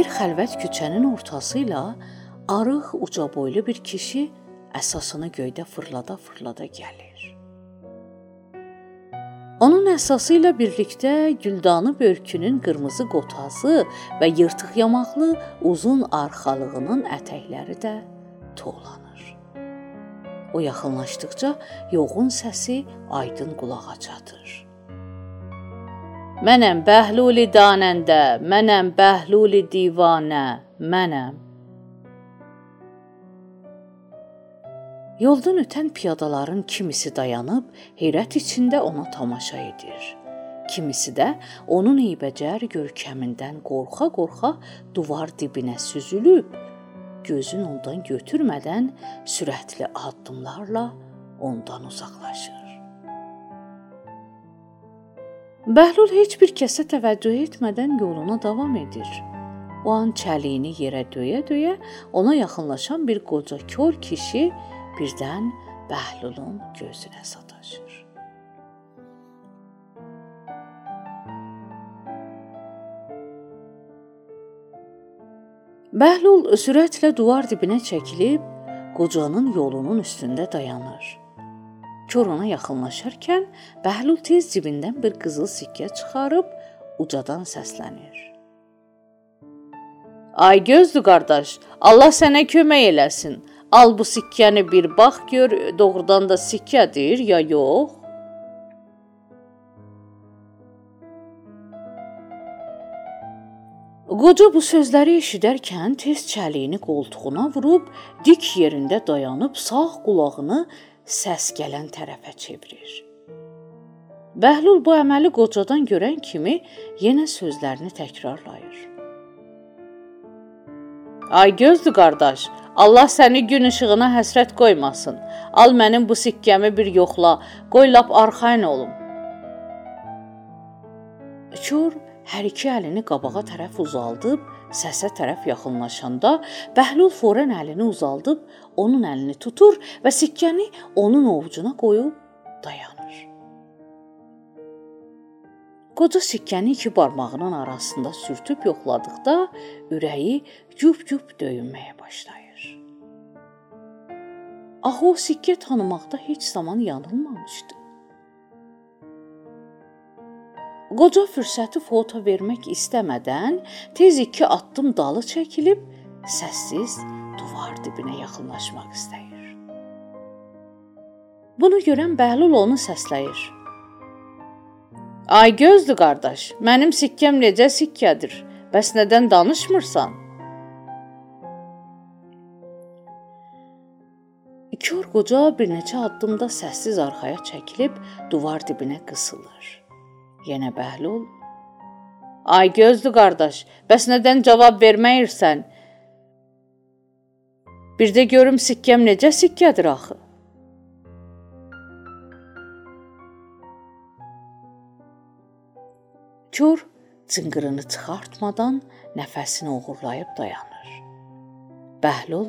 bir xəlvət küçənin ortası ilə arıq, uca boylu bir kişi əsasını göydə fırlada-fırlada gəlir. Onun əsası ilə birlikdə güldanı börkünün qırmızı qotası və yırtıq yamaqlı uzun arxalığının ətəkləri də toğlanır. O yaxınlaşdıqca yoğun səsi aydın qulağa çatır. Mənəm Bəhluli danəndə, mənəm Bəhluli divanə, mənəm. Yoldan ötən piyadaların kimisi dayanıb heyrət içində ona tamaşa edir. Kimisi də onun eybəcər görkəmindən qorxa-qorxa divar dibinə süzülüb, gözün ondan götürmədən sürətli addımlarla ondan uzaqlaşır. Bəhlul heç bir kəsə təvəccüh etmədən yoluna davam edir. O an çəliyini yerə döyə-döyə ona yaxınlaşan bir qoca kör kişi birdən Bəhlulun gözünə sataşır. Bəhlul sürətlə divar dibinə çəkilib qocanın yolunun üstündə dayanır. Kor ona yaxınlaşarkən Bəhlul tez cibindən bir qızıl sikkə çıxarıb ucadan səslənir. Ay gözdü qardaş, Allah sənə kömək eləsin. Al bu sikkəni bir bax gör, doğrudan da sikkədir ya yox? Qoca bu sözləri eşidərkən tez çəliyini qoltuğuna vurub dik yerində dayanıb sağ qulağını səs gələn tərəfə çevirir. Bəhlul bu əməli qocadan görən kimi yenə sözlərini təkrarlayır. Ay gözdü qardaş, Allah səni gün işığına həsrət qoymasın. Al mənim bu sikkəmi bir yoxla, qoy lap arxayın olum. Kör hər iki əlini qabağa tərəf uzaldıb Səsə tərəf yaxınlaşanda Bəhlul fورən əlini uzaldıb onun əlini tutur və sikkəni onun ovucuna qoyub dayanır. Qoca sikkəni iki barmağının arasında sürtüb yoxladıqda ürəyi güp-güp döyünməyə başlayır. Axı o sikkə tanımaqda heç zaman yanılmamışdı. Qoca fürsəti foto vermək istəmədən tez iki addım dalı çəkilib səssiz divar dibinə yaxınlaşmaq istəyir. Bunu görən Bəhlul onu səsləyir. Ay gözdü qardaş, mənim sikkəm necə sikkədir? Bəs nədən danışmırsan? Kör qoca bir neçə addımda səssiz arxaya çəkilib divar dibinə qısılır. Yenə Bəhlul: Ay gözdü qardaş, bəs nədən cavab verməyirsən? Bir də görüm sikkəm necə sikkədir axı? Kör cınqırını çıxartmadan nəfəsini uğurlayıb dayanır. Bəhlul: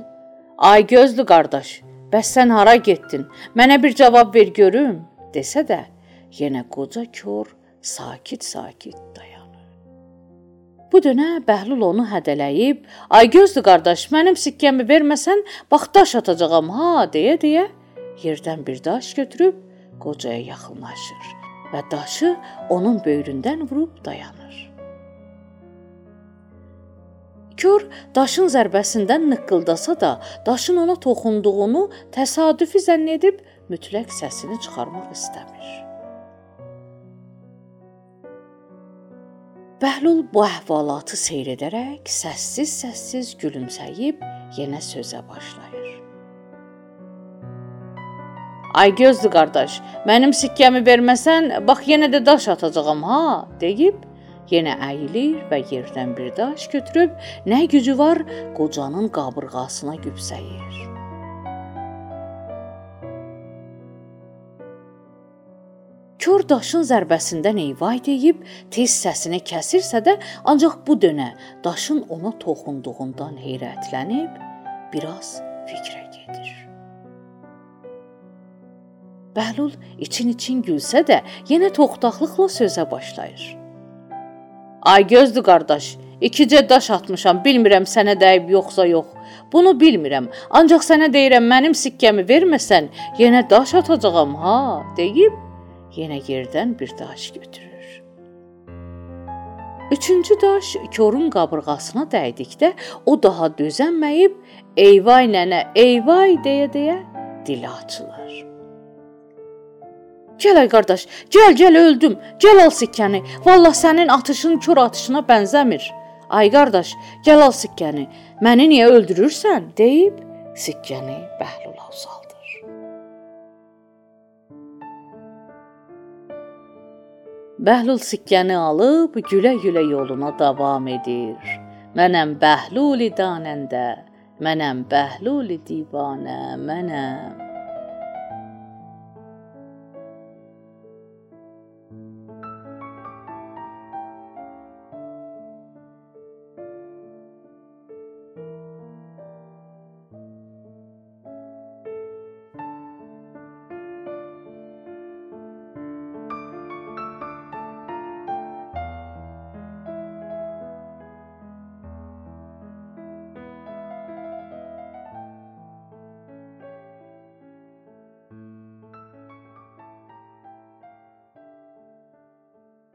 "Ay gözlü qardaş, bəs sən hara getdin? Mənə bir cavab ver görüm." desə də, yenə qoca kör sakit-sakit dayanır. Bu dönə Bəhlul onu hədələyib, "Ay gözdü qardaş, mənim sikkəmi verməsən, bax daş atacağam ha" deyə-deyə yerdən bir daş götürüb qocaya yaxınlaşır və daşı onun böyründən vurub dayanır. Kör daşın zərbəsindən nıqqıldasa da, daşın ona toxunduğunu təsadüfi zənn edib mütləq səsini çıxarmaq istəmir. Bəhlul bu əhvalatı seyr edərək səssiz-səssiz gülümsəyib yenə sözə başlayır. Ay gözdü qardaş, mənim sikkəmi verməsən, bax yenə də daş atacağam ha, deyib yenə əyilir və yerdən bir daş götürüb nə gücü var qocanın qabırğasına güpsəyir. Kör daşın zərbəsindən eyvay deyib tez səsini kəsirsə də, ancaq bu dönə daşın ona toxunduğundan heyrətlənib biraz fikrə gedir. Bəhlul için-için gülsə də, yenə toxtaqlıqla sözə başlayır. Ay gözdü qardaş, İkicə daş atmışam, bilmirəm sənə dəyib yoxsa yox. Bunu bilmirəm. Ancaq sənə deyirəm, mənim sikkəmi verməsən, yenə daş atacağam ha, deyib yenə yerdən bir daş götürür. Üçüncü daş korun qabırğasına dəydikdə o daha dözənməyib, "Eyvay nənə, eyvay" deyə-deyə dili açılır. Gəl ay qardaş, gəl, gəl öldüm. Gəl al sikkəni. Vallah sənin atışın kör atışına bənzəmir. Ay qardaş, gəl al sikkəni. Məni niyə öldürürsən? deyib sikkəni Bəhlula uzaldır. Bəhlul sikkəni alıb gülə-gülə yoluna davam edir. Mənəm Bəhluli danəndə, mənəm Bəhluli divanə, mənəm